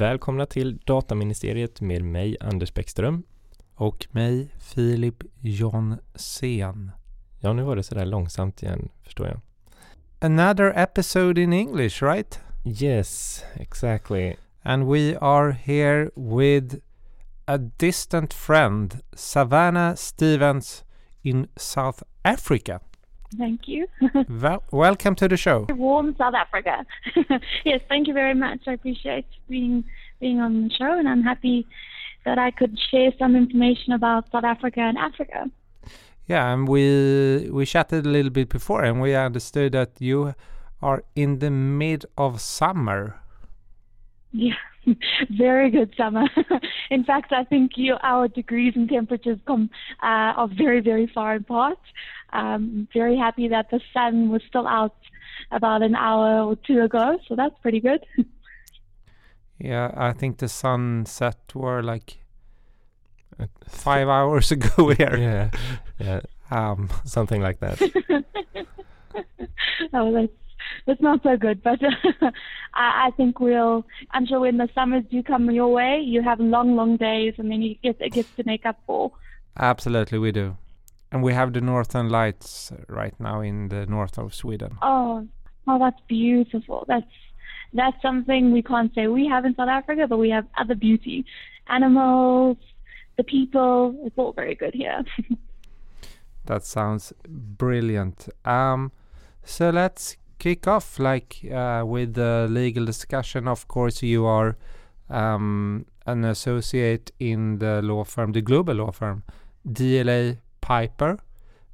Välkomna till Dataministeriet med mig Anders Bäckström. Och mig Filip Jonsén. Ja, nu var det sådär långsamt igen, förstår jag. Another episode in English, right? Yes, exactly. And we are here with a distant friend, Savannah Stevens in South Africa. Thank you. well, welcome to the show. Warm South Africa. yes, thank you very much. I appreciate being being on the show, and I'm happy that I could share some information about South Africa and Africa. Yeah, and we we chatted a little bit before, and we understood that you are in the mid of summer. Yeah, very good summer. in fact, I think you, our degrees and temperatures come uh, are very very far apart. Um, very happy that the sun was still out about an hour or two ago, so that's pretty good. yeah, I think the sun set were like five hours ago here. Yeah, yeah, um, something like that. oh, that's that's not so good, but I, I think we'll. I'm sure when the summers do come your way, you have long, long days, and then you get it gets to make up for. Absolutely, we do. And we have the northern lights right now in the north of Sweden. Oh, oh, that's beautiful. That's that's something we can't say we have in South Africa, but we have other beauty, animals, the people. It's all very good here. that sounds brilliant. Um, so let's kick off like uh, with the legal discussion. Of course, you are um, an associate in the law firm, the global law firm, DLA Piper,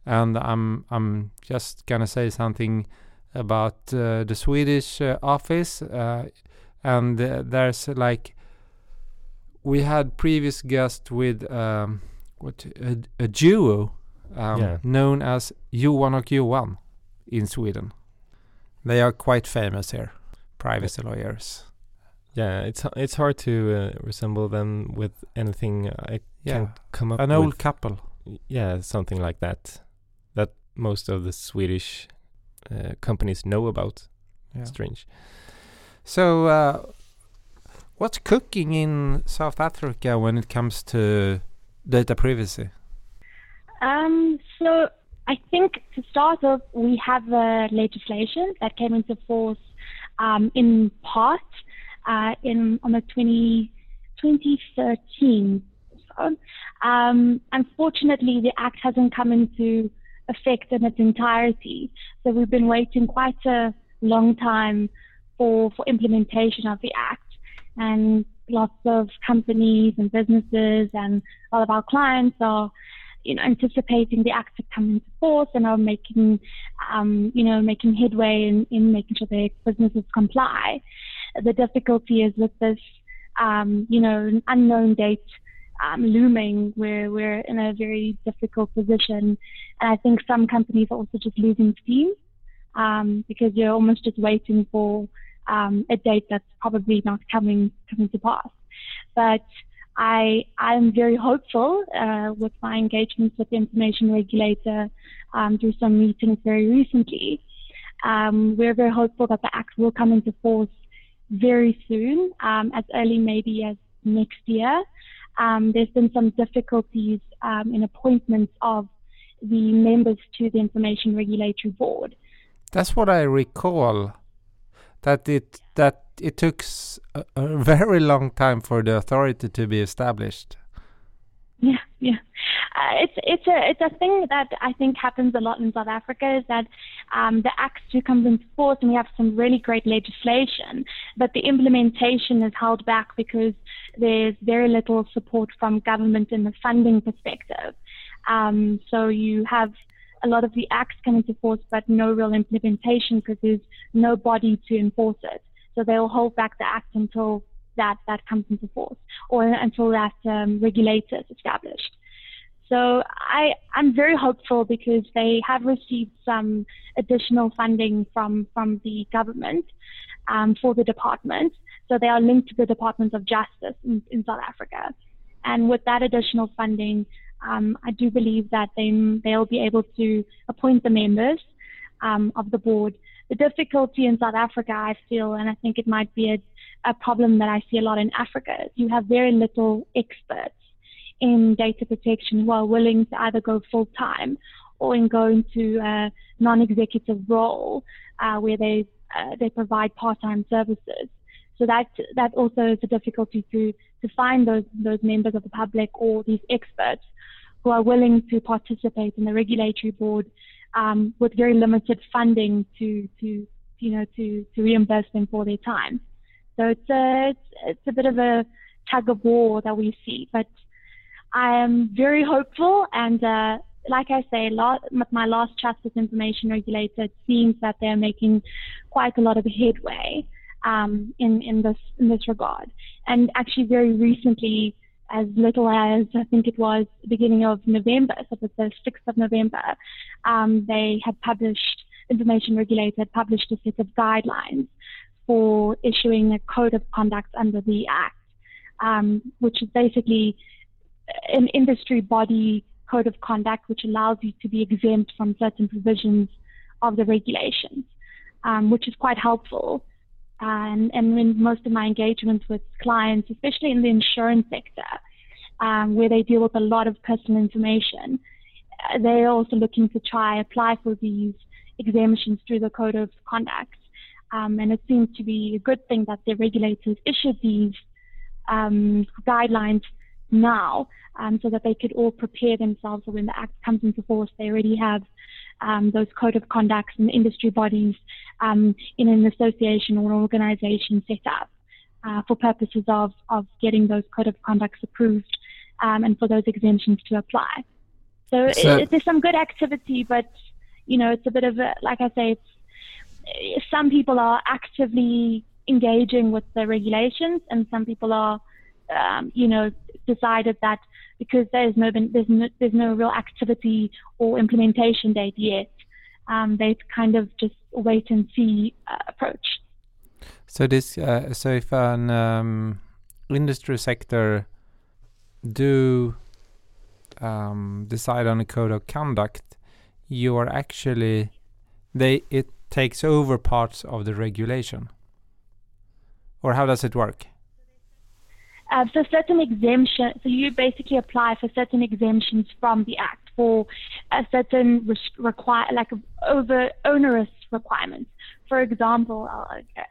and I'm I'm just gonna say something about uh, the Swedish uh, office, uh, and uh, there's like we had previous guest with um, what a, a duo um, Yeah. known as Johan och Johan in Sweden. They are quite famous here, privacy lawyers. Yeah, it's it's hard to uh, resemble them with anything. I Yeah, can't come up with an old couple. yeah, something like that. That most of the Swedish uh, companies know about. Yeah. Strange. So, uh, what's cooking in South Africa when it comes to data privacy? Um, so I think to start off, we have a legislation that came into force um, in part uh, in on the 20, 2013. So, um, unfortunately, the act hasn't come into effect in its entirety. So we've been waiting quite a long time for, for implementation of the act. And lots of companies and businesses and a lot of our clients are you know, anticipating the act to come into force and are making, um, you know, making headway in, in making sure their businesses comply. The difficulty is with this, um, you know, an unknown date um, looming where we're in a very difficult position. And I think some companies are also just losing steam um, because you're almost just waiting for um, a date that's probably not coming coming to pass. But I I'm very hopeful uh, with my engagements with the information regulator um, through some meetings very recently. Um, we're very hopeful that the act will come into force very soon, um, as early maybe as next year. Um, there's been some difficulties um, in appointments of the members to the Information Regulatory Board. That's what I recall. That it that it took a very long time for the authority to be established. Yeah, yeah. Uh, it's it's a it's a thing that I think happens a lot in South Africa is that um, the acts do come into force and we have some really great legislation, but the implementation is held back because there's very little support from government in the funding perspective. Um, so you have a lot of the acts come into force, but no real implementation because there's no body to enforce it. So they'll hold back the act until that that comes into force or until that um, regulator is established. So I, I'm very hopeful because they have received some additional funding from, from the government um, for the department. So they are linked to the Department of Justice in, in South Africa. And with that additional funding, um, I do believe that they, they'll be able to appoint the members um, of the board. The difficulty in South Africa, I feel, and I think it might be a, a problem that I see a lot in Africa is you have very little experts in data protection who are willing to either go full time or in go into a non-executive role uh, where they uh, they provide part-time services. So that that also is a difficulty to to find those those members of the public or these experts who are willing to participate in the regulatory board um, with very limited funding to to you know to to reimburse them for their time. So it's a it's, it's a bit of a tug of war that we see, but I am very hopeful and. Uh, like I say, my last with information regulator, it seems that they're making quite a lot of headway um, in in this in this regard. And actually, very recently, as little as I think it was beginning of November, so it was the 6th of November, um, they had published information regulator had published a set of guidelines for issuing a code of conduct under the Act, um, which is basically an industry body code of conduct which allows you to be exempt from certain provisions of the regulations, um, which is quite helpful. And, and in most of my engagements with clients, especially in the insurance sector, um, where they deal with a lot of personal information, uh, they're also looking to try apply for these exemptions through the code of conduct. Um, and it seems to be a good thing that the regulators issued these um, guidelines now um, so that they could all prepare themselves so when the act comes into force, they already have um, those code of conducts and industry bodies um, in an association or an organization set up uh, for purposes of, of getting those code of conducts approved um, and for those exemptions to apply. So, so it, there's some good activity, but you know, it's a bit of a, like I say, it's, some people are actively engaging with the regulations and some people are um, you know, decided that because there's no, there's no, there's no real activity or implementation date yet, um, they kind of just wait and see uh, approach. So this, uh, so if an um, industry sector do um, decide on a code of conduct, you are actually they it takes over parts of the regulation, or how does it work? Uh, so certain exemptions, so you basically apply for certain exemptions from the Act for a certain require, like over onerous requirements. For example,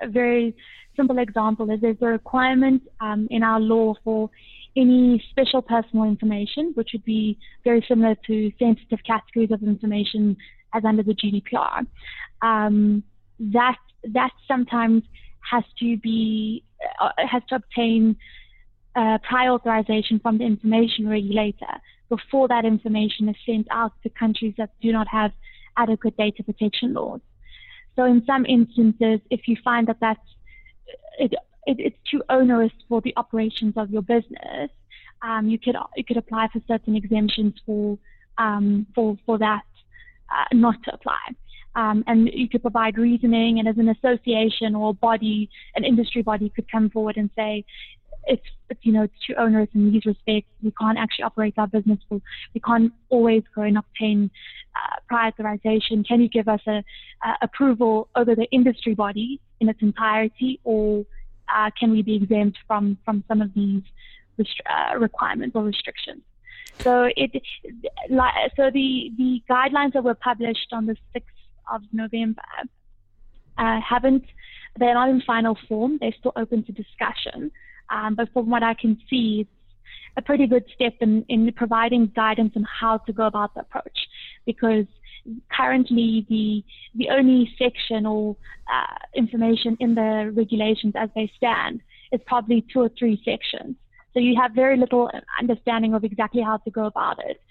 a very simple example is there's a requirement um, in our law for any special personal information, which would be very similar to sensitive categories of information as under the GDPR. Um, that that sometimes has to be uh, has to obtain uh, prior authorization from the information regulator before that information is sent out to countries that do not have adequate data protection laws. So in some instances, if you find that that's it, it, it's too onerous for the operations of your business, um, you could you could apply for certain exemptions for um, for for that uh, not to apply. Um, and you could provide reasoning, and as an association or body, an industry body could come forward and say, it's, it's you know it's too onerous in these respects. We can't actually operate our business. For, we can't always go and obtain uh, prior authorization. Can you give us a, a, approval over the industry body in its entirety, or uh, can we be exempt from from some of these uh, requirements or restrictions? So it so the the guidelines that were published on the sixth of November uh, haven't they're not in final form. They're still open to discussion. Um, but from what I can see, it's a pretty good step in, in providing guidance on how to go about the approach because currently the the only section or uh, information in the regulations as they stand is probably two or three sections. So you have very little understanding of exactly how to go about it.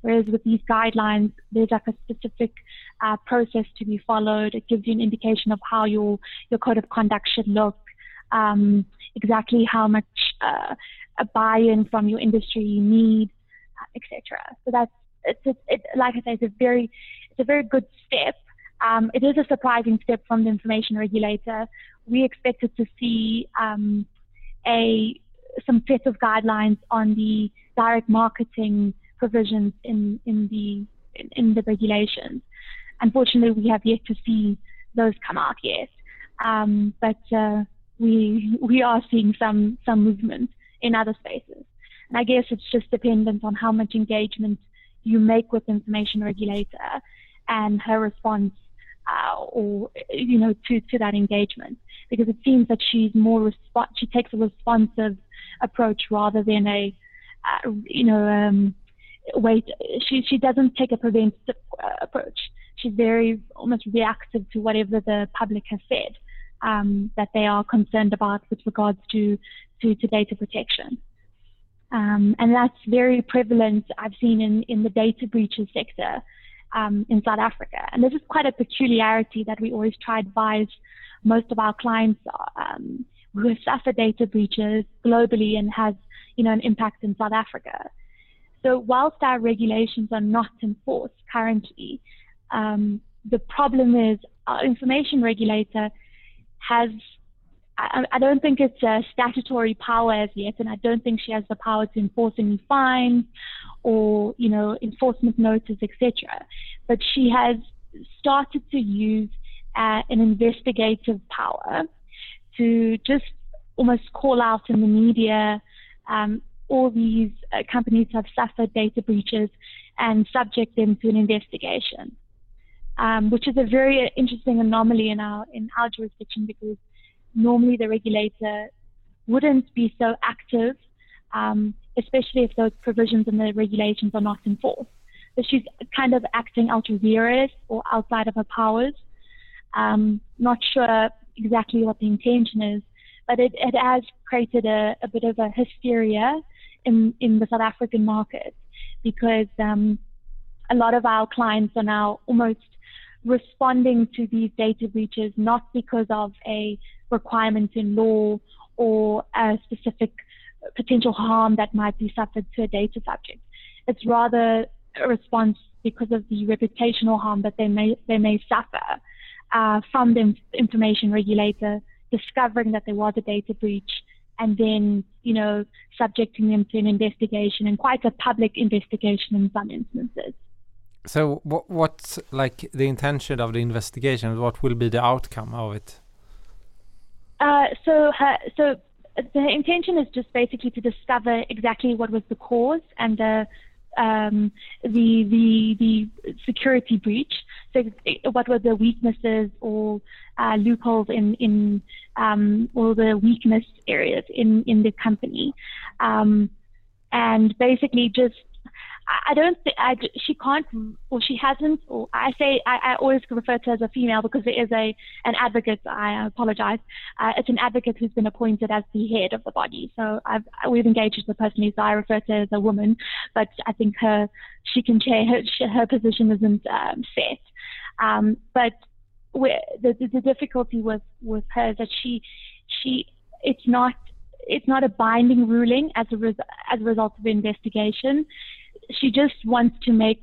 Whereas with these guidelines, there's like a specific uh, process to be followed. It gives you an indication of how your your code of conduct should look um, exactly how much uh, a buy-in from your industry you need, uh, etc. So that's it's, it, like I say, it's a very it's a very good step. Um, it is a surprising step from the information regulator. We expected to see um, a some set of guidelines on the direct marketing provisions in in the in, in the regulations. Unfortunately, we have yet to see those come out yet. Um, but uh, we we are seeing some some movement in other spaces. And I guess it's just dependent on how much engagement you make with the information regulator and her response uh, or you know to to that engagement because it seems that she's more resp- she takes a responsive approach rather than a uh, you know um, wait she she doesn't take a preventative uh, approach she's very almost reactive to whatever the public has said um, that they are concerned about with regards to to, to data protection um, and that's very prevalent I've seen in in the data breaches sector um, in South Africa. And this is quite a peculiarity that we always try to advise most of our clients um, who have suffered data breaches globally and has you know an impact in South Africa. So whilst our regulations are not enforced currently, um, the problem is our information regulator has I, I, don't think it's a statutory power as yet, and I don't think she has the power to enforce any fines or you know enforcement notice, etc. But she has started to use uh, an investigative power to just almost call out in the media um, all these uh, companies have suffered data breaches and subject them to an investigation, um, which is a very interesting anomaly in our in our jurisdiction because normally the regulator wouldn't be so active um, especially if those provisions in the regulations are not enforced. So she's kind of acting ultra vires or outside of her powers. Um, not sure exactly what the intention is, but it, it has created a, a, bit of a hysteria in, in the South African market because um, a lot of our clients are now almost responding to these data breaches not because of a requirement in law or a specific potential harm that might be suffered to a data subject. It's rather a response because of the reputational harm that they may they may suffer uh, from the information regulator discovering that there was a data breach and then you know subjecting them to an investigation and quite a public investigation in some instances. So what what's like the intention of the investigation? What will be the outcome of it? Uh, so her, so the intention is just basically to discover exactly what was the cause and the um, the the the security breach. So, what were the weaknesses or uh, loopholes in in um, or the weakness areas in in the company, um, and basically just I don't think she can't or she hasn't or I say I, I, always refer to her as a female because it is a an advocate. I apologize. Uh, it's an advocate who's been appointed as the head of the body. So I've we've engaged with her personally. So I refer to as a woman, but I think her she can chair her her position isn't um, set. Um, but the, the the difficulty with with her is that she she it's not it's not a binding ruling as a res- as a result of the investigation she just wants to make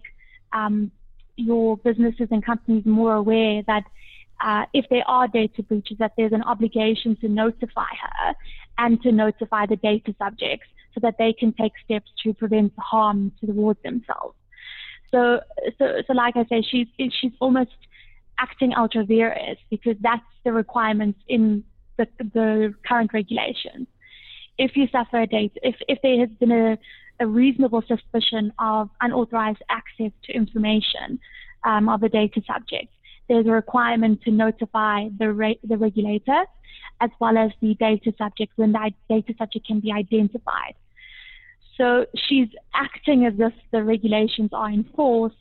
um, your businesses and companies more aware that uh, if there are data breaches, that there's an obligation to notify her and to notify the data subjects so that they can take steps to prevent harm towards themselves. So, so, so like I say, she's she's almost acting ultra vires because that's the requirements in the, the current regulations. If you suffer a data, if if there has been a a reasonable suspicion of unauthorized access to information um, of a data subject, there's a requirement to notify the, re- the regulator as well as the data subject when the data subject can be identified. So she's acting as if the regulations are enforced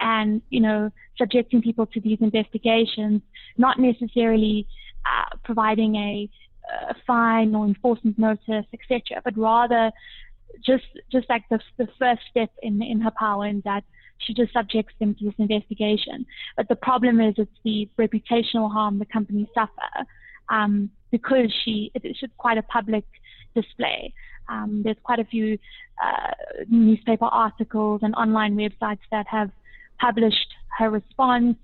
and, you know, subjecting people to these investigations, not necessarily uh, providing a, a fine or enforcement notice, etc., but rather just just like the, the first step in in her power in that she just subjects them to this investigation. But the problem is it's the reputational harm the company suffer um, because she it's quite a public display. Um, there's quite a few uh, newspaper articles and online websites that have published her response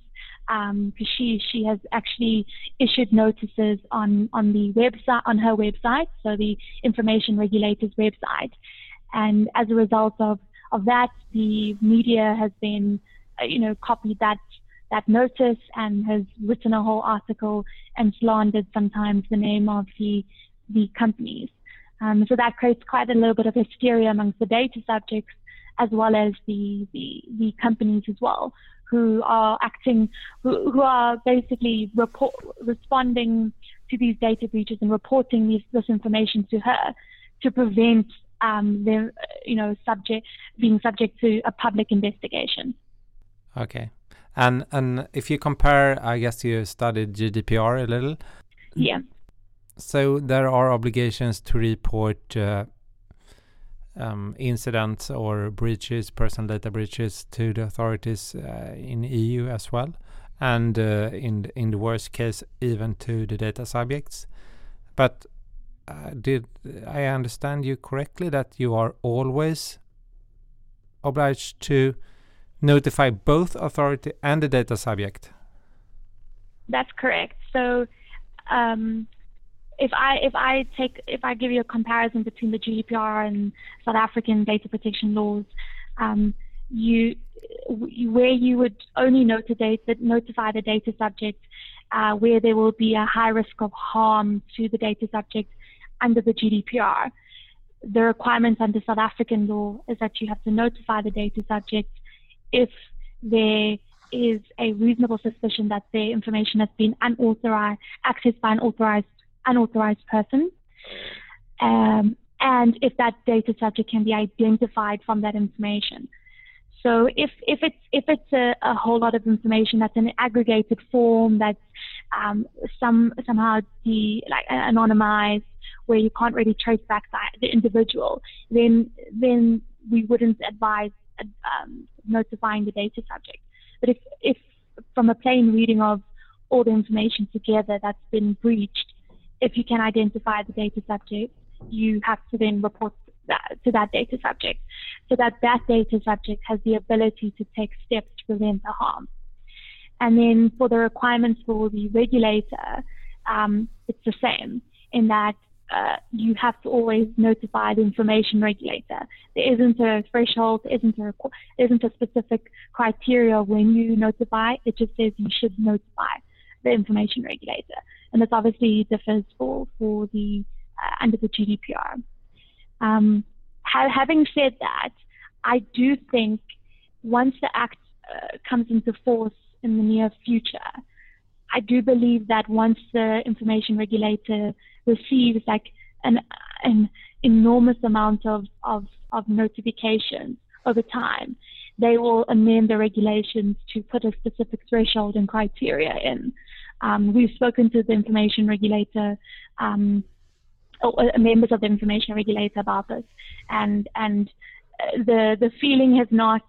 um, she she has actually issued notices on on the website on her website, so the information regulators website, and as a result of of that, the media has been uh, you know copied that that notice and has written a whole article and slandered sometimes the name of the the companies. Um, so that creates quite a little bit of hysteria amongst the data subjects as well as the, the, the companies as well, who are acting, who, who are basically report, responding to these data breaches and reporting this, this information to her to prevent um, them, you know, subject being subject to a public investigation. Okay, and and if you compare, I guess you studied GDPR a little. Yeah. So there are obligations to report uh, um, incidents or breaches, personal data breaches, to the authorities uh, in EU as well, and uh, in in the worst case, even to the data subjects. But uh, did I understand you correctly that you are always obliged to notify both authority and the data subject? That's correct. So. Um, if I if I take if I give you a comparison between the GDPR and South African data protection laws, um, you where you would only notify the data subject uh, where there will be a high risk of harm to the data subject under the GDPR. The requirement under South African law is that you have to notify the data subject if there is a reasonable suspicion that their information has been unauthorized, accessed by an authorized unauthorized person. Um, and if that data subject can be identified from that information. So if, if it's if it's a, a whole lot of information that's in an aggregated form that's um, some somehow de, like anonymized where you can't really trace back the individual, then then we wouldn't advise um, notifying the data subject. But if if from a plain reading of all the information together that's been breached, if you can identify the data subject, you have to then report that, to that data subject so that that data subject has the ability to take steps to prevent the harm. And then for the requirements for the regulator, um, it's the same in that uh, you have to always notify the information regulator. There isn't a threshold, isn't a, isn't a specific criteria when you notify. It just says you should notify the information regulator and this obviously differs for for the uh, under the GDPR. Um, ha- having said that, I do think once the act uh, comes into force in the near future, I do believe that once the information regulator receives like an an enormous amount of, of, of notifications over time, they will amend the regulations to put a specific threshold and criteria in. Um, we've spoken to the information regulator, um, or, uh, members of the information regulator about this, and and uh, the the feeling has not.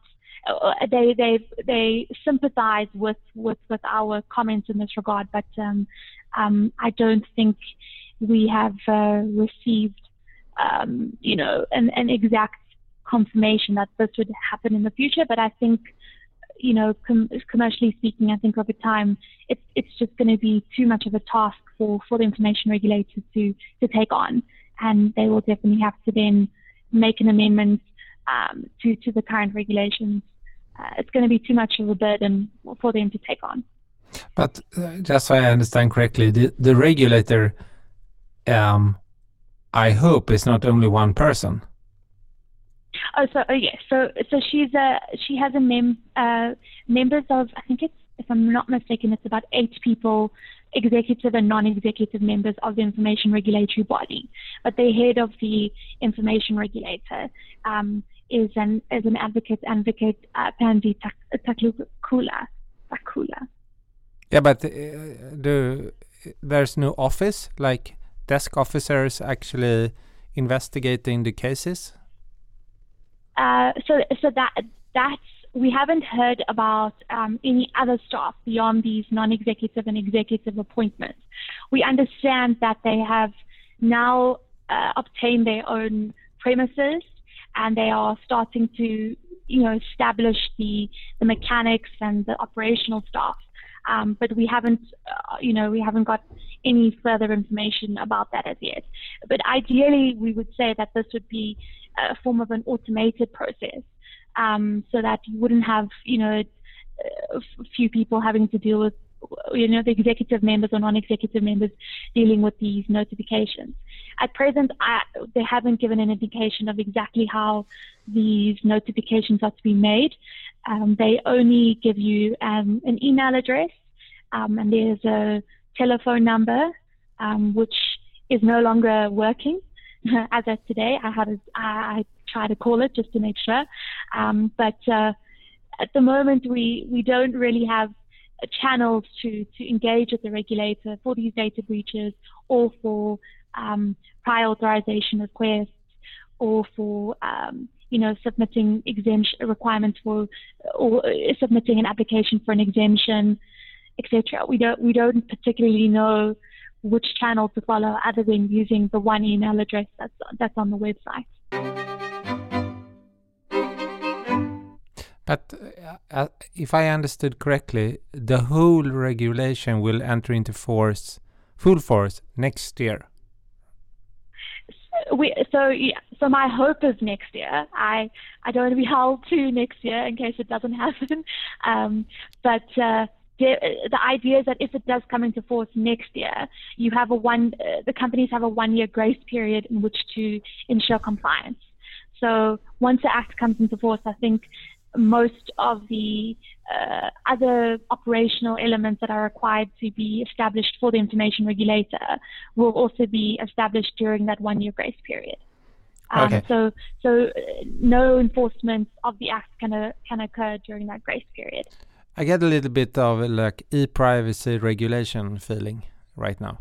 Uh, they they they sympathise with, with with our comments in this regard, but um, um, I don't think we have uh, received um, you know an, an exact confirmation that this would happen in the future. But I think you know, com- commercially speaking, I think over time it's it's just going to be too much of a task for, for the information regulators to to take on, and they will definitely have to then make an amendment um, to to the current regulations. Uh, it's going to be too much of a burden for them to take on. But uh, just so I understand correctly, the the regulator, um, I hope, is not only one person. Oh, so oh yes, so so she's a she has a mem uh, members of I think it's if I'm not mistaken it's about eight people, executive and non-executive members of the information regulatory body. But the head of the information regulator um, is an is an advocate advocate uh, Pansy Tlakula. Yeah, but uh, the there's no office like desk officers actually investigating the cases. Uh, so so that that's we haven't heard about um, any other staff beyond these non-executive and executive appointments. We understand that they have now uh, obtained their own premises and they are starting to you know establish the the mechanics and the operational staff. Um, but we haven't, uh, you know, we haven't got any further information about that as yet. But ideally, we would say that this would be a form of an automated process um, so that you wouldn't have, you know, a few people having to deal with you know, the executive members or non-executive members dealing with these notifications. At present, I, they haven't given an indication of exactly how these notifications are to be made. Um, they only give you um, an email address um, and there's a telephone number um, which is no longer working as of today. I had a, I try to call it just to make sure, um, but uh, at the moment we we don't really have channels to, to engage with the regulator for these data breaches or for um, prior authorization requests or for um, you know submitting exemption requirements for or submitting an application for an exemption, etc. We don't we don't particularly know which channel to follow other than using the one email address that's that's on the website. But uh, uh, if I understood correctly, the whole regulation will enter into force, full force, next year. We, so yeah, so my hope is next year. I I don't want to be held to next year in case it doesn't happen. Um, but uh, the, the idea is that if it does come into force next year, you have a one uh, the companies have a one year grace period in which to ensure compliance. So once the act comes into force, I think most of the uh, other operational elements that are required to be established for the information regulator will also be established during that one year grace period. Um, okay. So, so uh, no enforcement of the act can, uh, can occur during that grace period. I get a little bit of like e-privacy regulation feeling right now.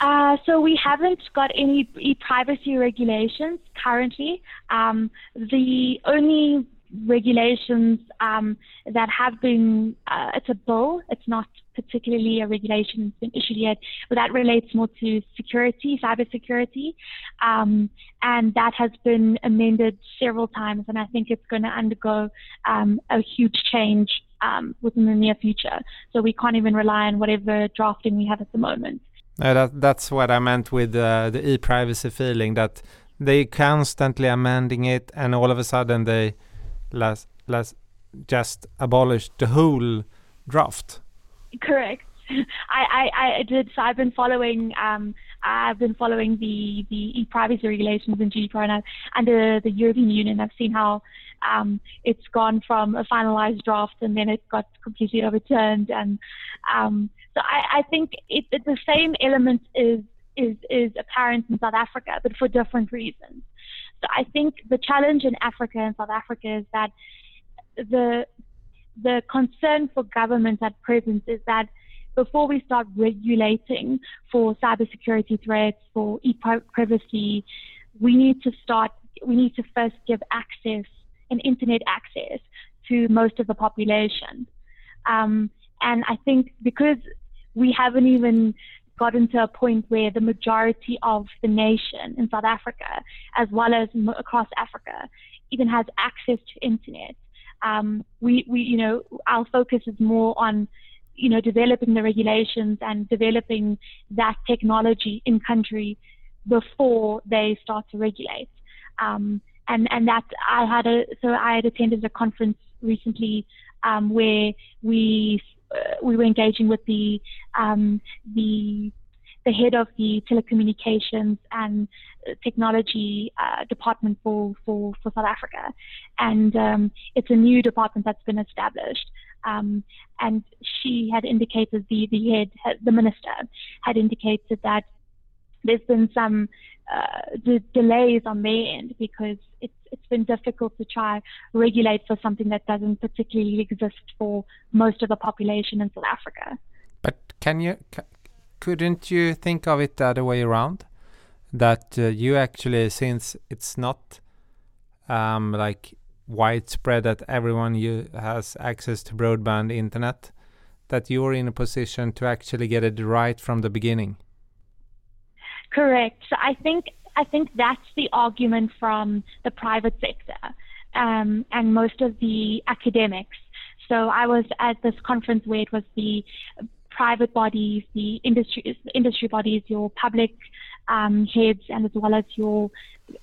Uh, so we haven't got any e-privacy regulations currently. Um, the only regulations um, that have been, uh, it's a bill, it's not particularly a regulation that's been issued yet, but that relates more to security, cybersecurity, um, and that has been amended several times, and I think it's going to undergo um, a huge change um, within the near future. So we can't even rely on whatever drafting we have at the moment. Uh, that, that's what I meant with uh, the e-privacy feeling that they constantly amending it, and all of a sudden they last just abolished the whole draft. Correct. I, I, I did. So I've been following. Um, I've been following the the e-privacy regulations in GDPR and under the European Union. I've seen how um, it's gone from a finalized draft and then it got completely overturned. And um, so I, I think it, it, the same element is is is apparent in South Africa, but for different reasons. I think the challenge in Africa and South Africa is that the the concern for governments at present is that before we start regulating for cybersecurity threats, for e-privacy, we need to start. We need to first give access and internet access to most of the population. Um, and I think because we haven't even gotten to a point where the majority of the nation in South Africa, as well as across Africa, even has access to internet. Um, we, we, you know, our focus is more on, you know, developing the regulations and developing that technology in country before they start to regulate. Um, and and that I had a so I had attended a conference recently um, where we we were engaging with the um, the the head of the telecommunications and technology uh, department for, for, for South Africa. And um, it's a new department that's been established. Um, and she had indicated, the, the head, the minister, had indicated that there's been some uh, de- delays on their end because it's it's been difficult to try regulate for something that doesn't particularly exist for most of the population in South Africa. But can you couldn't you think of it the other way around? That uh, you actually, since it's not um, like widespread that everyone you has access to broadband internet, that you're in a position to actually get it right from the beginning. Correct. So I think I think that's the argument from the private sector um, and most of the academics. So I was at this conference where it was the private bodies, the industry, industry bodies, your public um, heads, and as well as your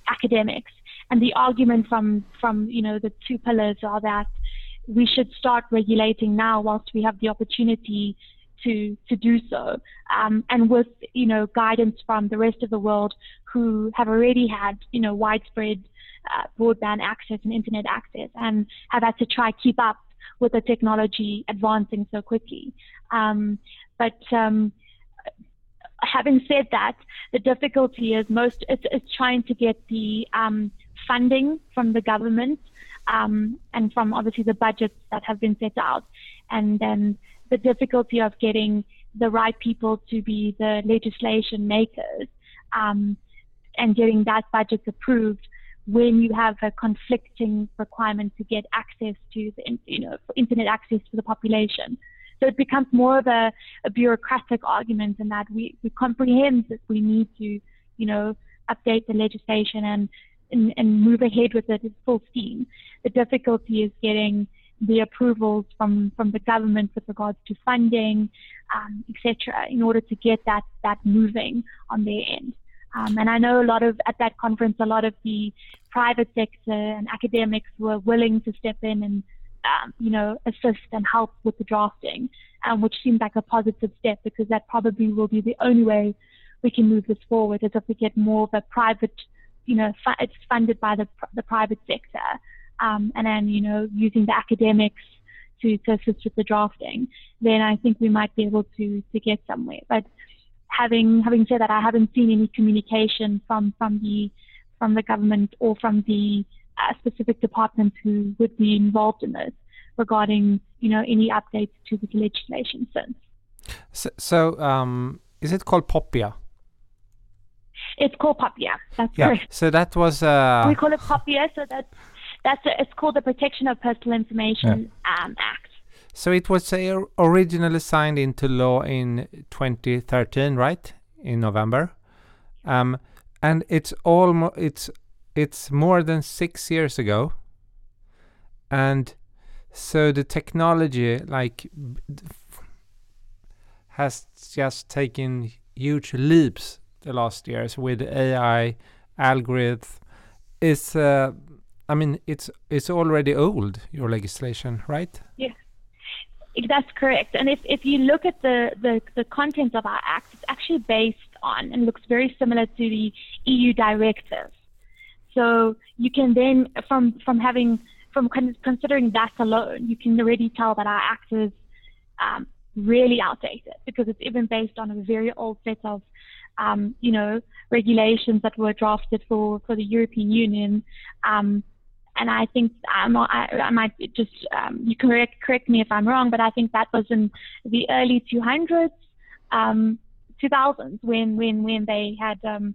academics. And the argument from from you know the two pillars are that we should start regulating now whilst we have the opportunity to to do so, um, and with you know guidance from the rest of the world who have already had you know widespread uh, broadband access and internet access and have had to try keep up with the technology advancing so quickly. Um, but um, having said that, the difficulty is most it's, it's trying to get the um, funding from the government um, and from obviously the budgets that have been set out, and then the difficulty of getting the right people to be the legislation makers um, and getting that budget approved when you have a conflicting requirement to get access to the you know internet access to the population. So it becomes more of a, a bureaucratic argument in that we, we comprehend that we need to, you know, update the legislation and, and, and move ahead with it at full steam. The difficulty is getting the approvals from, from the government with regards to funding, um, etc., in order to get that, that moving on their end. Um, and I know a lot of, at that conference, a lot of the private sector and academics were willing to step in and um, you know, assist and help with the drafting, um, which seems like a positive step because that probably will be the only way we can move this forward is if we get more of a private, you know, fu- it's funded by the, the private sector, um, and then, you know, using the academics to, to assist with the drafting, then I think we might be able to, to get somewhere. But having, having said that, I haven't seen any communication from, from the, from the government or from the uh, specific departments who would be involved in this regarding, you know, any updates to the legislation since. So, so um, is it called POPIA? It's called POPIA. That's Yeah. correct. So that was uh, We call it POPIA, so that's that's a, it's called the Protection of Personal Information um, Act. so it was uh, originally signed into law in 2013, right? In November. Um, and it's almost it's it's more than six years ago. And so the technology like b- d- f- has just taken huge leaps the last years with AI algorithm. It's uh, I mean it's it's already old your legislation, right? Yes, that's correct. And if, if you look at the, the, the content of our act, it's actually based on and looks very similar to the EU directive. So you can then, from, from having, from considering that alone, you can already tell that our act is um, really outdated because it's even based on a very old set of, um, you know, regulations that were drafted for, for the European Union. Um, and I think I'm, I, I might just um, you correct correct me if I'm wrong, but I think that was in the early 200s, um, 2000s when when when they had um,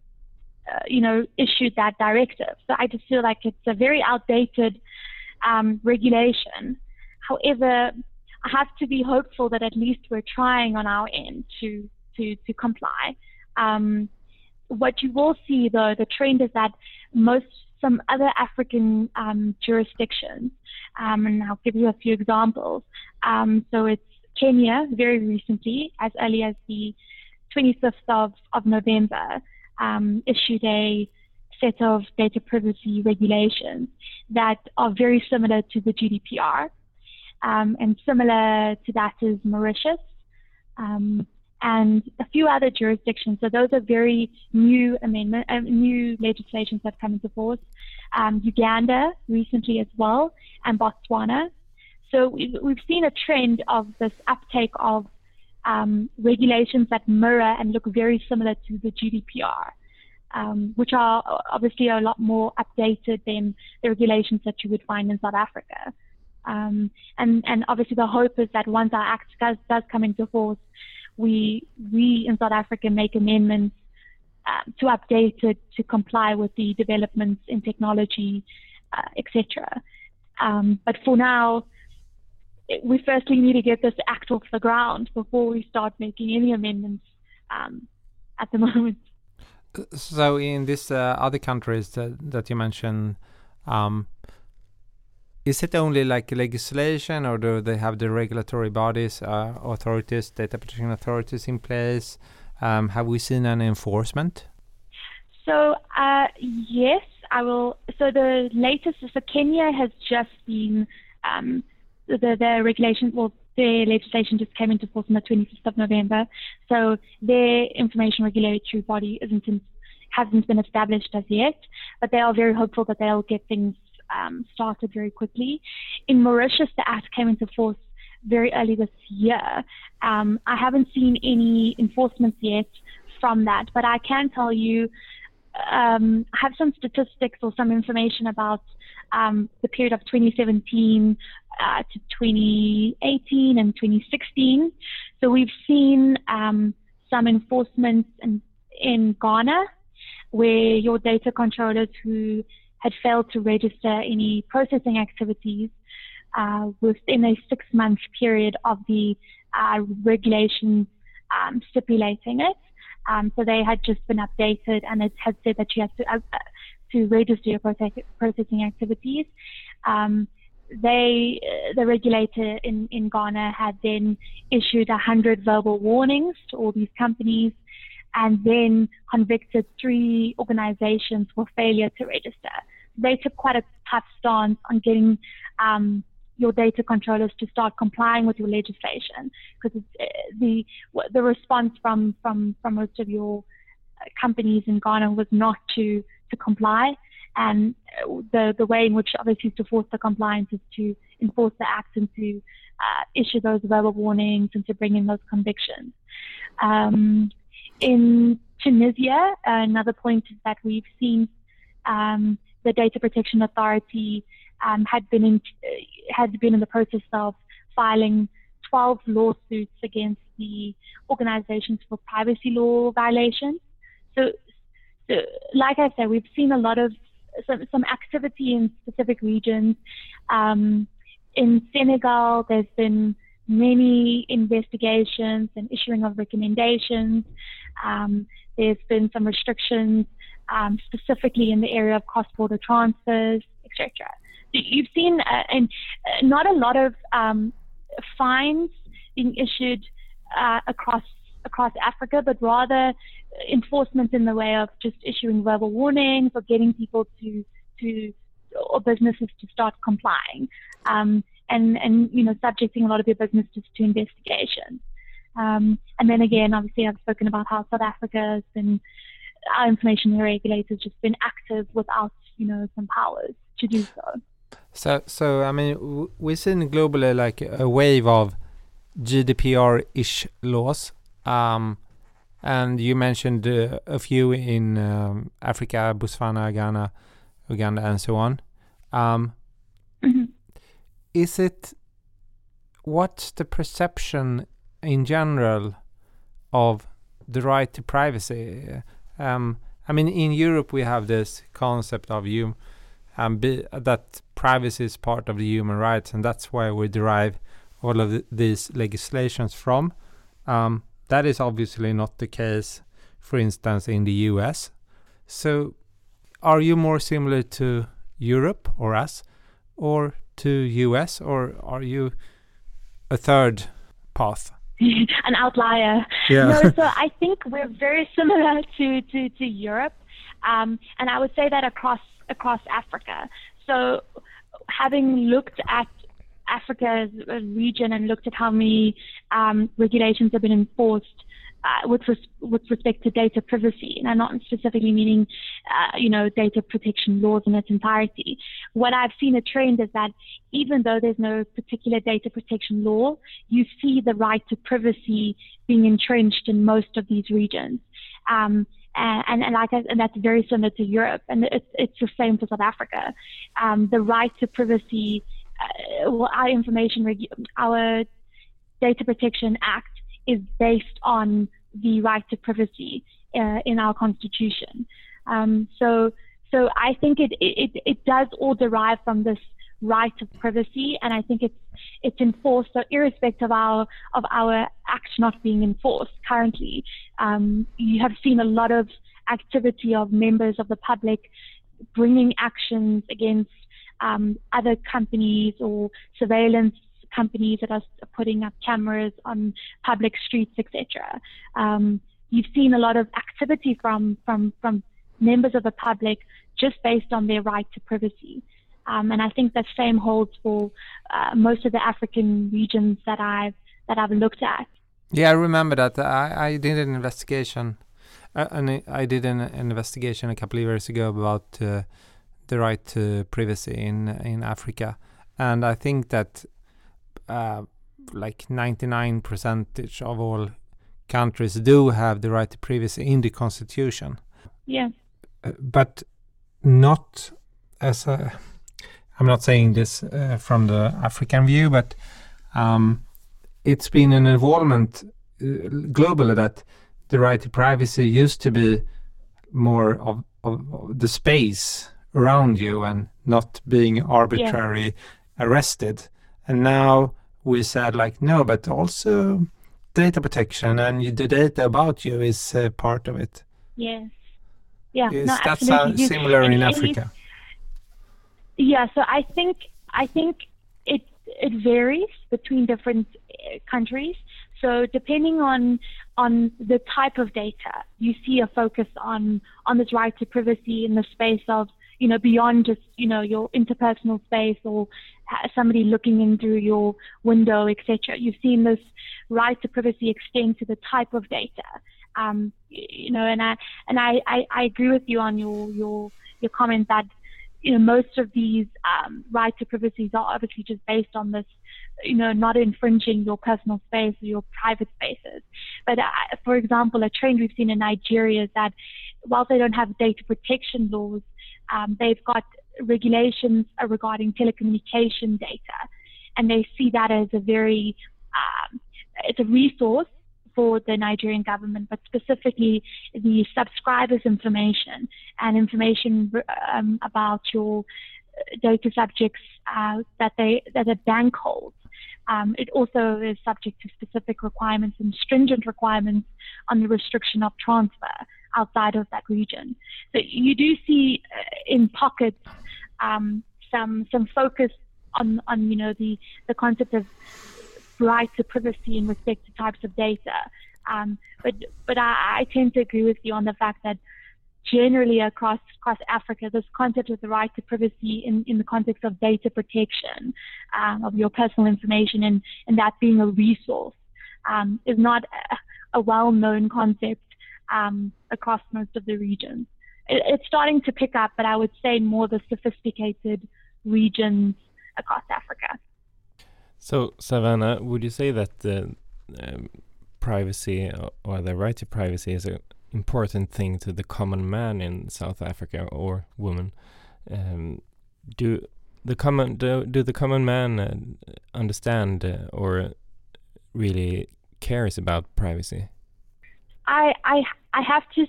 uh, you know issued that directive. So I just feel like it's a very outdated um, regulation. However, I have to be hopeful that at least we're trying on our end to to to comply. Um, what you will see though, the trend is that most some other African um, jurisdictions, um, and I'll give you a few examples. Um, so it's Kenya, very recently, as early as the 25th of, of November, um, issued a set of data privacy regulations that are very similar to the GDPR. Um, and similar to that is Mauritius. And a few other jurisdictions. So those are very new amendment, uh, new legislations that have come into force. Um, Uganda recently as well, and Botswana. So we've, we've seen a trend of this uptake of um, regulations that mirror and look very similar to the GDPR, um, which are obviously a lot more updated than the regulations that you would find in South Africa. Um, and, and obviously the hope is that once our act does, does come into force, we we in South Africa make amendments uh, to update it to comply with the developments in technology, uh, etc. Um, but for now, we firstly need to get this act off the ground before we start making any amendments um, at the moment. So in these uh, other countries that, that you mentioned, um, is it only like legislation, or do they have the regulatory bodies, uh, authorities, data protection authorities in place? Um, have we seen any enforcement? So uh, yes, I will. So the latest so Kenya has just been um, the, the regulation, well, their legislation just came into force on the 25th of November. So their information regulatory body isn't in, hasn't been established as yet, but they are very hopeful that they'll get things um, started very quickly. In Mauritius, the act came into force very early this year. Um, I haven't seen any enforcement yet from that, but I can tell you um, have some statistics or some information about um, the period of 2017 uh, to 2018 and 2016. So we've seen um, some enforcement in, in Ghana where your data controllers who had failed to register any processing activities uh, within a six month period of the uh, regulation um, stipulating it. Um, so they had just been updated and it had said that you have to, uh, to register your processing activities. Um, they, the regulator in, in Ghana had then issued 100 verbal warnings to all these companies and then convicted three organizations for failure to register. They took quite a tough stance on getting um, your data controllers to start complying with your legislation because uh, the the response from from from most of your uh, companies in Ghana was not to to comply and the the way in which obviously to force the compliance is to enforce the act and to uh, issue those verbal warnings and to bring in those convictions. Um, in Tunisia, another point is that we've seen um, the Data Protection Authority um, had been in had been in the process of filing 12 lawsuits against the organizations for privacy law violations. So, so like I said, we've seen a lot of some, some activity in specific regions. Um, in Senegal, there's been many investigations and issuing of recommendations. Um, there's been some restrictions um, specifically in the area of cross-border transfers, etc. You've seen uh, and uh, not a lot of um, fines being issued uh, across across Africa, but rather enforcement in the way of just issuing verbal warnings or getting people to to or businesses to start complying, um, and and you know subjecting a lot of your businesses to investigation. Um, and then again, obviously, I've spoken about how South Africa has been our information regulators just been active without you know some powers to do so. So, so I mean, we've seen globally like a wave of GDPR-ish laws um, and you mentioned uh, a few in um, Africa, Botswana, Ghana, Uganda, and so on. Um, mm-hmm. Is it what's the perception in general of the right to privacy? Um, I mean, in Europe, we have this concept of you um, be, that privacy is part of the human rights, and that's where we derive all of the, these legislations from. Um, that is obviously not the case, for instance, in the US. So, are you more similar to Europe or us, or to US, or are you a third path? An outlier. Yeah. No, so I think we're very similar to to, to Europe, um, and I would say that across across Africa. So, having looked at Africa as a region and looked at how many um, regulations have been enforced uh, with, res- with respect to data privacy, and I'm not specifically meaning, uh, you know, data protection laws in its entirety. What I've seen a trend is that even though there's no particular data protection law, you see the right to privacy being entrenched in most of these regions. Um, and, and, like I, and that's very similar to Europe, and it's it's the same for South Africa. Um, the right to privacy uh, well, our information, regu- our Data Protection Act is based on the right to privacy uh, in our constitution. Um, so, so I think it, it it does all derive from this right of privacy, and I think it's it's enforced. So, irrespective of our of our act not being enforced currently, um, you have seen a lot of activity of members of the public bringing actions against um, other companies or surveillance companies that are putting up cameras on public streets, etc. Um, you've seen a lot of activity from from from members of the public just based on their right to privacy. Um, and I think the same holds for uh, most of the African regions that I've that I've looked at. Yeah, I remember that. I, I did an investigation, uh, and I did an, investigation a couple of years ago about uh, the right to privacy in in Africa, and I think that uh, like 99 percentage of all countries do have the right to privacy in the constitution. Yeah. Uh, but not as a. I'm not saying this uh, from the African view, but um, it's been an involvement uh, globally that the right to privacy used to be more of, of, of the space around you and not being arbitrarily yeah. arrested. And now we said like no, but also data protection and the data about you is uh, part of it. Yes. Yeah. Is no, that similar in Africa? Yeah. So I think I think it it varies between different uh, countries. So depending on on the type of data, you see a focus on on this right to privacy in the space of you know beyond just you know your interpersonal space or somebody looking in through your window, etc. You've seen this right to privacy extend to the type of data. Um, you know, and I and I, I, I agree with you on your your your comment that you know most of these um, to privacy are obviously just based on this you know, not infringing your personal space or your private spaces. But uh, for example, a trend we've seen in Nigeria is that whilst they don't have data protection laws, um, they've got regulations regarding telecommunication data, and they see that as a very um, it's a resource for the Nigerian government, but specifically the subscribers' information and information um, about your data subjects uh, that they that a bank holds. Um, it also is subject to specific requirements and stringent requirements on the restriction of transfer outside of that region. So you do see uh, in pockets um, some some focus on on you know the the concept of right to privacy in respect to types of data. Um, but but I, I tend to agree with you on the fact that generally across across Africa, this concept of the right to privacy in, in the context of data protection um, of your personal information and, and that being a resource um, is not a, a well-known concept um, across most of the regions. It, it's starting to pick up, but I would say more the sophisticated regions across Africa. So, Savannah, would you say that the um, privacy or the right to privacy is an important thing to the common man in South Africa or woman? Um, do the common do, do the common man uh, understand uh, or really cares about privacy? I I I have to,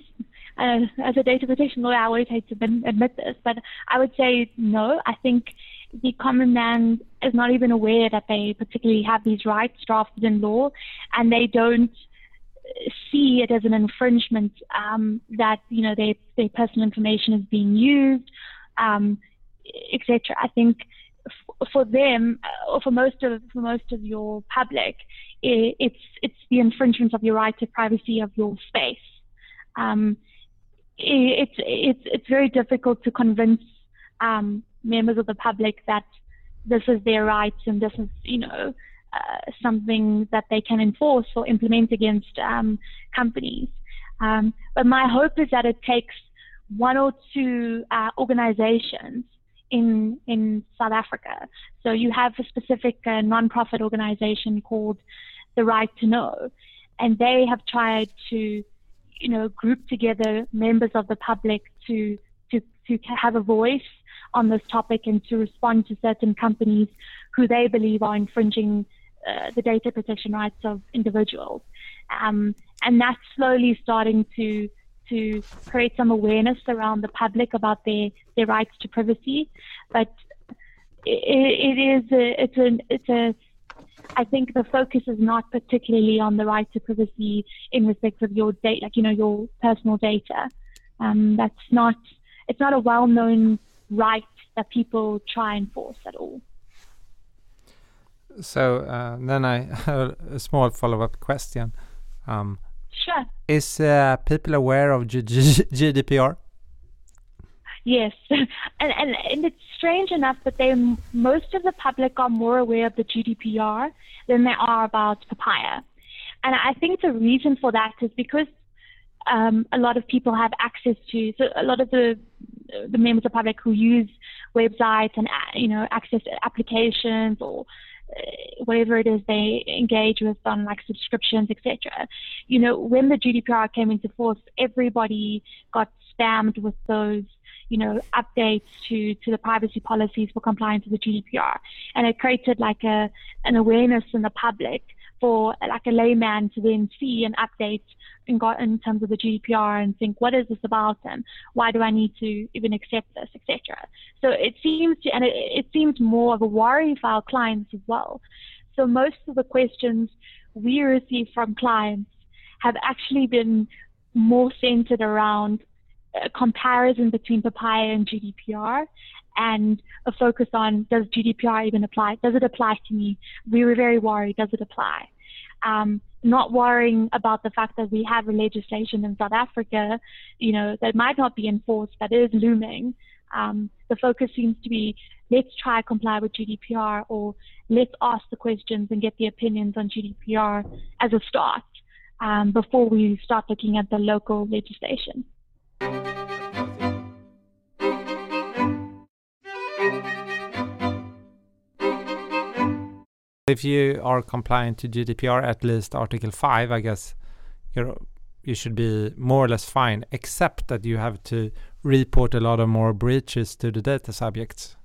uh, as a data protection lawyer, I always hate to admit this, but I would say no. I think the common man is not even aware that they particularly have these rights drafted in law, and they don't see it as an infringement um, that you know their their personal information is being used, um, etc. I think for them, uh, or for most of for most of your public, it's it's the infringement of your right to privacy of your space. Um, it's it's it's very difficult to convince um, members of the public that this is their rights and this is you know uh, something that they can enforce or implement against um, companies. Um, but my hope is that it takes one or two uh, organizations in in South Africa. So you have a specific uh, nonprofit organization called the Right to Know, and they have tried to, you know, group together members of the public to to to have a voice on this topic and to respond to certain companies who they believe are infringing uh, the data protection rights of individuals. Um, and that's slowly starting to to create some awareness around the public about their, their rights to privacy. But it, it is a, it's a it's a I think the focus is not particularly on the right to privacy in respect of your data, like you know your personal data. Um, that's not it's not a well-known right that people try and force at all. So uh, then I have a small follow-up question. Um, sure. Is uh, people aware of G- G- GDPR? Yes, and, and and it's strange enough that they most of the public are more aware of the GDPR than they are about POPIA, and I think the reason for that is because um, a lot of people have access to so a lot of the the members of the public who use websites and uh, you know access applications or whatever it is they engage with on like subscriptions, etc. You know, when the GDPR came into force, everybody got spammed with those, you know, updates to to the privacy policies for compliance with the GDPR, and it created like a an awareness in the public for like a layman to then see an update in, in terms of the GDPR and think, what is this about and why do I need to even accept this, etc. So it seems to, and it, it seems more of a worry for our clients as well. So most of the questions we receive from clients have actually been more centered around a comparison between POPIA and GDPR and a focus on does GDPR even apply? Does it apply to me? We were very worried, does it apply? Um, not worrying about the fact that we have a legislation in South Africa, you know, that might not be enforced, that is looming. Um, the focus seems to be let's try comply with GDPR or let's ask the questions and get the opinions on GDPR as a start um, before we start looking at the local legislation. If you are compliant to GDPR, at least Article 5, I guess you're, you should be more or less fine, except that you have to report a lot of more breaches to the data subjects.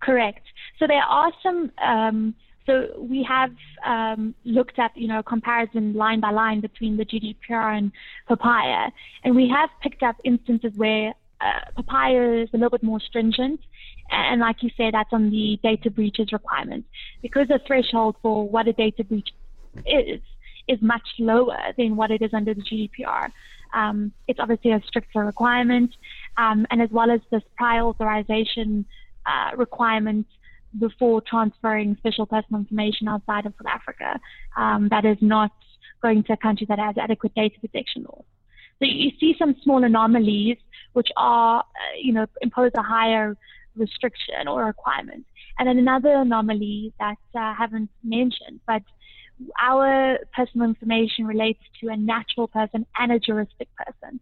Correct. So there are some. Um, so we have um, looked at, you know, comparison line by line between the GDPR and POPIA, and we have picked up instances where uh, POPIA is a little bit more stringent, and like you say, that's on the data breaches requirement because the threshold for what a data breach is is much lower than what it is under the GDPR. Um, it's obviously a stricter requirement, um, and as well as this prior authorization uh, requirement before transferring special personal information outside of South Africa um, that is not going to a country that has adequate data protection laws. So you see some small anomalies which are, uh, you know, impose a higher restriction or requirement. And then another anomaly that uh, I haven't mentioned, but our personal information relates to a natural person and a juristic person.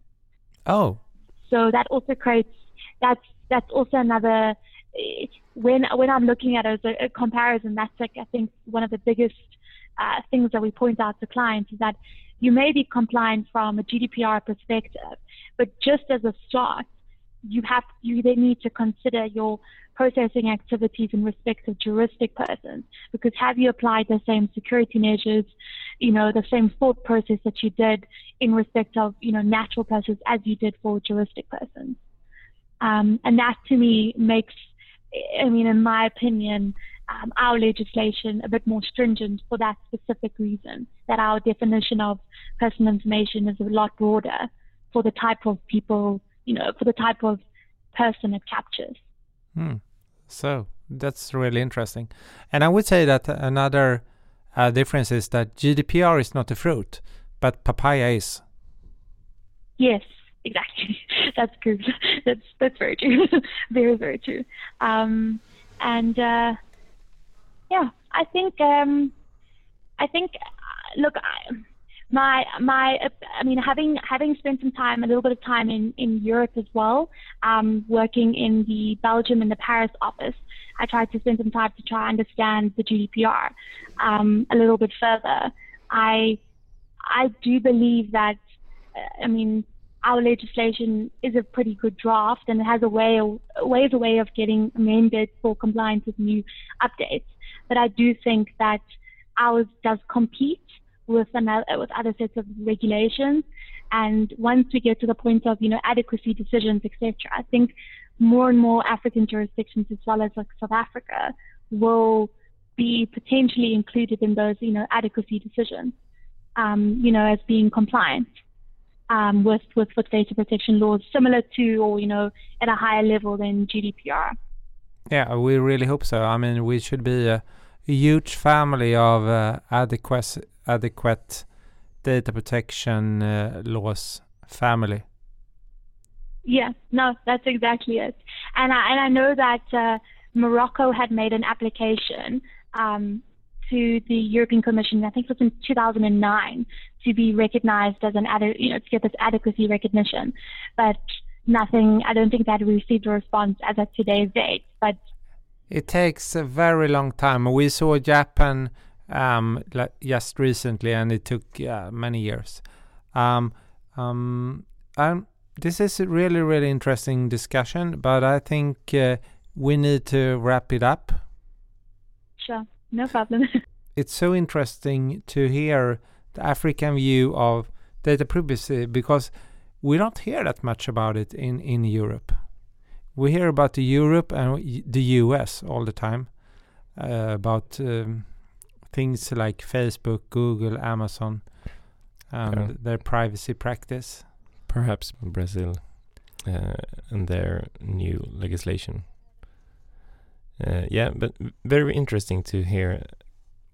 Oh. So that also creates that's that's also another when when I'm looking at it as a, a comparison, that's like I think one of the biggest uh, things that we point out to clients is that you may be compliant from a GDPR perspective, but just as a start, you have you then need to consider your processing activities in respect of juristic persons. Because have you applied the same security measures you know the same thought process that you did in respect of you know natural persons as you did for juristic persons? Um, and that to me makes i mean in my opinion um, our legislation a bit more stringent for that specific reason that our definition of personal information is a lot broader for the type of people you know, for the type of person it captures. Hmm. So that's really interesting. And I would say that another uh, difference is that GDPR is not a fruit, but papaya is. Yes, exactly. That's good. That's that's very true. very very true. Um, and uh, yeah, I think um, I think uh, look. I, my my I mean having having spent some time a little bit of time in in Europe as well, um, working in the Belgium and the Paris office, I tried to spend some time to try and understand the GDPR um, a little bit further. I I do believe that I mean our legislation is a pretty good draft and it has a way of, ways a way of getting amended for compliance with new updates. But I do think that ours does compete with another with other sets of regulations. And once we get to the point of you know adequacy decisions, etc., I think more and more African jurisdictions, as well as like South Africa, will be potentially included in those you know adequacy decisions. Um, you know, as being compliant um, with, with with data protection laws, similar to or you know at a higher level than GDPR. Yeah, we really hope so. I mean, we should be a huge family of uh, adequate adequate data protection uh, laws family. Yeah, no, that's exactly it. And I, and I know that uh, Morocco had made an application um, to the European Commission, I think it was in 2009, to be recognized as an, ade- you know, to get this adequacy recognition. But nothing, I don't think that we received a response as of today's date. But it takes a very long time. We saw Japan um, just recently, and it took uh, many years. Um, um, and this is a really, really interesting discussion, but I think uh, we need to wrap it up. Sure, no problem. it's so interesting to hear the African view of data privacy because we don't hear that much about it in, in Europe. We hear about the Europe and the US all the time uh, about um, things like Facebook, Google, Amazon, and yeah. their privacy practice. Perhaps Brazil uh, and their new legislation. Uh, yeah, but very interesting to hear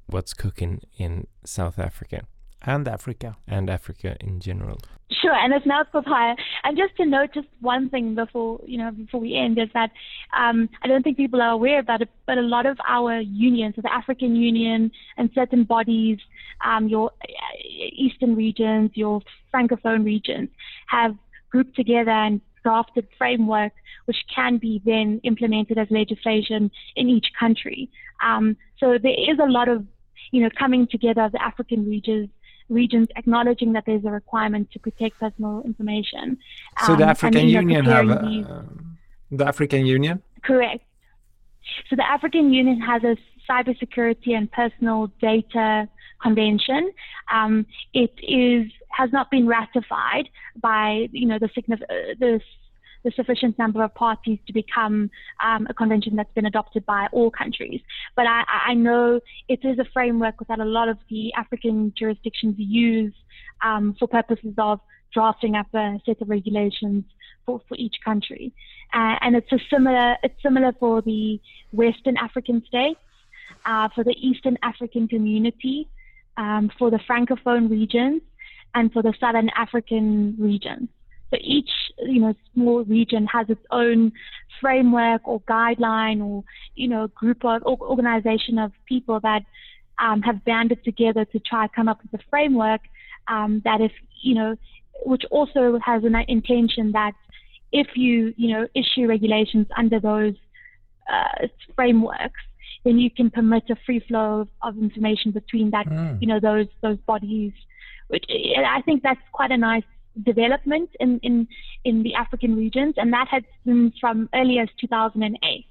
what's cooking in South Africa and Africa and Africa in general. Sure, and it's now papaya. And just to note, just one thing before you know before we end is that um, I don't think people are aware about it, but a lot of our unions, so the African Union and certain bodies, um, your Eastern regions, your Francophone regions, have grouped together and drafted framework which can be then implemented as legislation in each country. Um, so there is a lot of you know coming together of the African regions regions acknowledging that there's a requirement to protect personal information. So the um, African Union have uh, the African Union. Correct. So the African Union has a cybersecurity and personal data convention. Um, it is has not been ratified by you know the, the the sufficient number of parties to become um, a convention that's been adopted by all countries. But I, I, know it is a framework that a lot of the African jurisdictions use um, for purposes of drafting up a set of regulations for, for each country. Uh, and it's a similar it's similar for the Western African states, uh, for the Eastern African community, um, for the Francophone regions, and for the Southern African regions. So each, you know, small region has its own framework or guideline or, you know, group of organization of people that um, have banded together to try to come up with a framework um, that if, you know, which also has an intention that if you, you know, issue regulations under those uh, frameworks, then you can permit a free flow of, of information between that, mm. you know, those those bodies. Which I think that's quite a nice development in, in, in the African regions, and that has been from early as 2008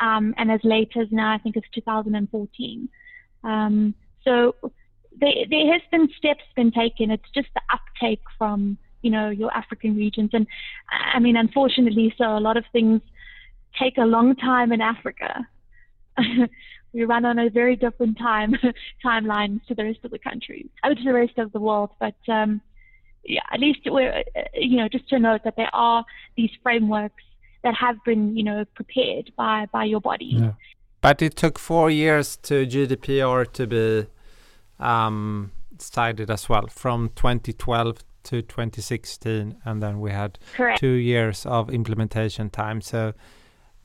um, and as late as now, I think it's 2014. Um, so there, there has been steps been taken. It's just the uptake from you know your African regions, and I mean, unfortunately, so a lot of things take a long time in Africa. we run on a very different time timeline to the rest of the country, I to the rest of the world. But um, at least we're, you know, just to note that there are these frameworks that have been, you know, prepared by by your body. Yeah. But it took four years to GDPR to be um, cited as well, from 2012 to 2016, and then we had Correct. two years of implementation time. So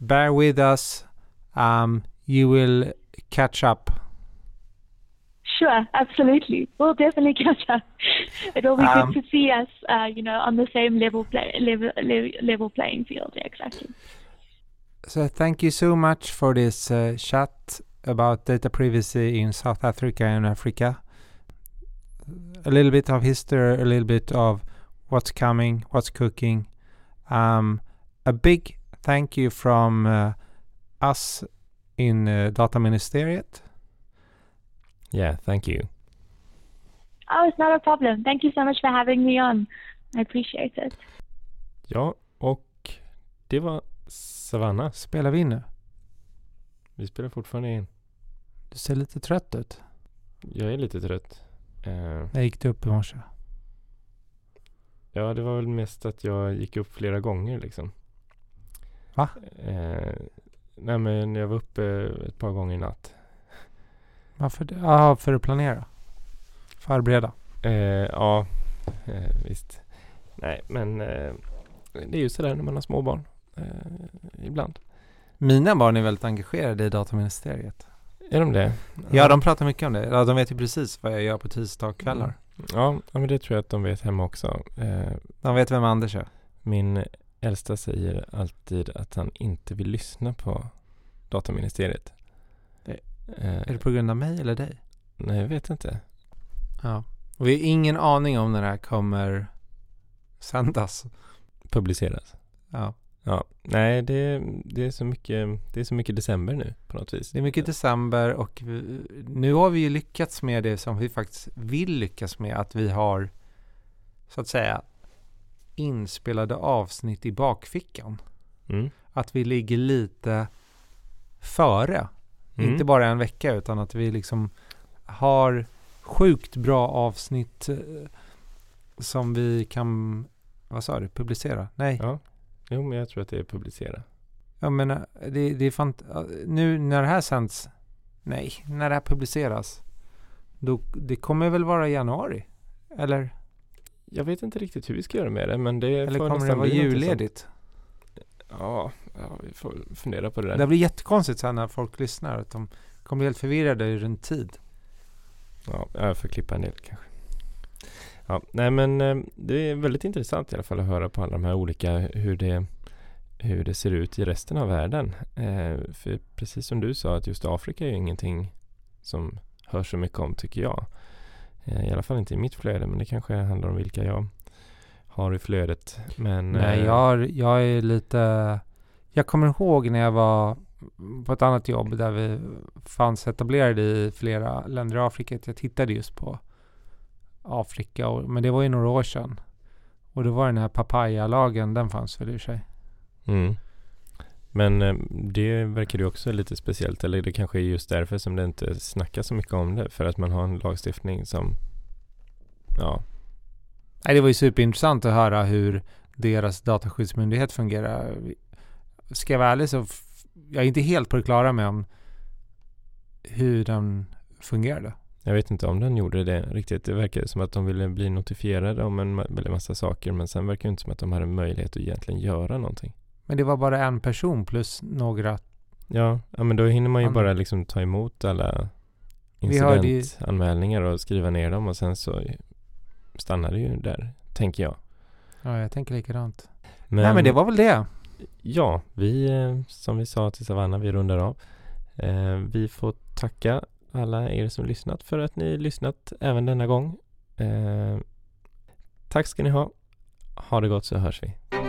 bear with us. Um, you will catch up Sure, absolutely. We'll definitely catch up. It'll be um, good to see us, uh, you know, on the same level play, level level playing field. Yeah, exactly. So thank you so much for this uh, chat about data privacy in South Africa and Africa. A little bit of history, a little bit of what's coming, what's cooking. Um, a big thank you from uh, us in uh, Data Ministeriet Yeah, thank you. Oh, it's not a problem. Thank you so much for having me on. I appreciate it. Ja, och det var Savanna. Spelar vi in nu? Vi spelar fortfarande in. Du ser lite trött ut. Jag är lite trött. Uh, När gick du upp i morse? Ja, det var väl mest att jag gick upp flera gånger liksom. Va? Uh, nej, men jag var uppe ett par gånger i natt. Varför det? Ja, för att planera. Förbereda. Eh, ja, eh, visst. Nej, men eh, det är ju sådär när man har småbarn. Eh, ibland. Mina barn är väldigt engagerade i dataministeriet. Är de det? Ja, de pratar mycket om det. Ja, de vet ju precis vad jag gör på tisdagskvällar. Mm. Ja, ja, men det tror jag att de vet hemma också. Eh, De vet vem Anders är. min äldsta säger alltid att han inte vill lyssna på dataministeriet. Eh, Är det på grund av mig eller dig? nej, jag vet inte. Ja. Och vi har ingen aning om när det här kommer sändas. Publiceras. Ja. Ja, nej det, det, är så mycket, det är så mycket december nu på något vis. Det är mycket december och vi, nu har vi ju lyckats med det som vi faktiskt vill lyckas med. Att vi har så att säga inspelade avsnitt i bakfickan. Mm. Att vi ligger lite före. Mm. Inte bara en vecka utan att vi liksom har sjukt bra avsnitt eh, som vi kan, vad sa du, publicera? Nej, Ja, jo men jag tror att det är publicerat. jag menar, det, det är fant- nu när det här sänds, nej, när det här publiceras, då, det kommer väl vara i januari? Eller, Jag vet inte riktigt hur vi ska göra med det men det eller kommer det vara julledigt? Ja, ja, vi får fundera på det där. Det blir jättekonstigt sen när folk lyssnar, att de kommer bli helt förvirrade runt tid. Ja, jag får klippa en del kanske. Ja, nej men eh, det är väldigt intressant i alla fall att höra på alla de här olika hur det, hur det ser ut i resten av världen. Eh, för precis som du sa att just Afrika är ju ingenting som hörs så mycket om tycker jag. Eh, I alla fall inte i mitt flöde men det kanske handlar om vilka jag har i flödet. Men, Nej, eh, jag, jag är lite... Jag kommer ihåg när jag var på ett annat jobb där vi fanns etablerade i flera länder i Afrika. att Jag tittade just på Afrika, och, men det var ju några år sedan. Och då var den här papaya-lagen, den fanns väl i sig. Mm. Men eh, det verkar ju också lite speciellt. Eller det kanske är just därför som det inte snackas så mycket om det. För att man har en lagstiftning som Ja, Nej, det var ju superintressant att höra hur deras dataskyddsmyndighet fungerar. Ska jag vara ärlig så jag är inte helt på det klara med om hur den fungerade. jag vet inte om den gjorde det riktigt. Det verkar som att de ville bli notifierade om en massa saker. Men sen verkar det inte som att de hade möjlighet att egentligen göra någonting. Men det var bara en person plus några Ja, ja men då hinner man ju bara liksom ta emot alla incidentanmälningar och skriva ner dem och sen så stannar det ju där, tänker jag. Ja, jag tänker likadant. Nej, men det var väl det. Ja, vi eh, som vi sa till Savanna, vi rundar av. Eh, vi får tacka alla er som lyssnat för att ni lyssnat även denna gång. Eh, tack ska ni ha. Ha det gott så hörs vi.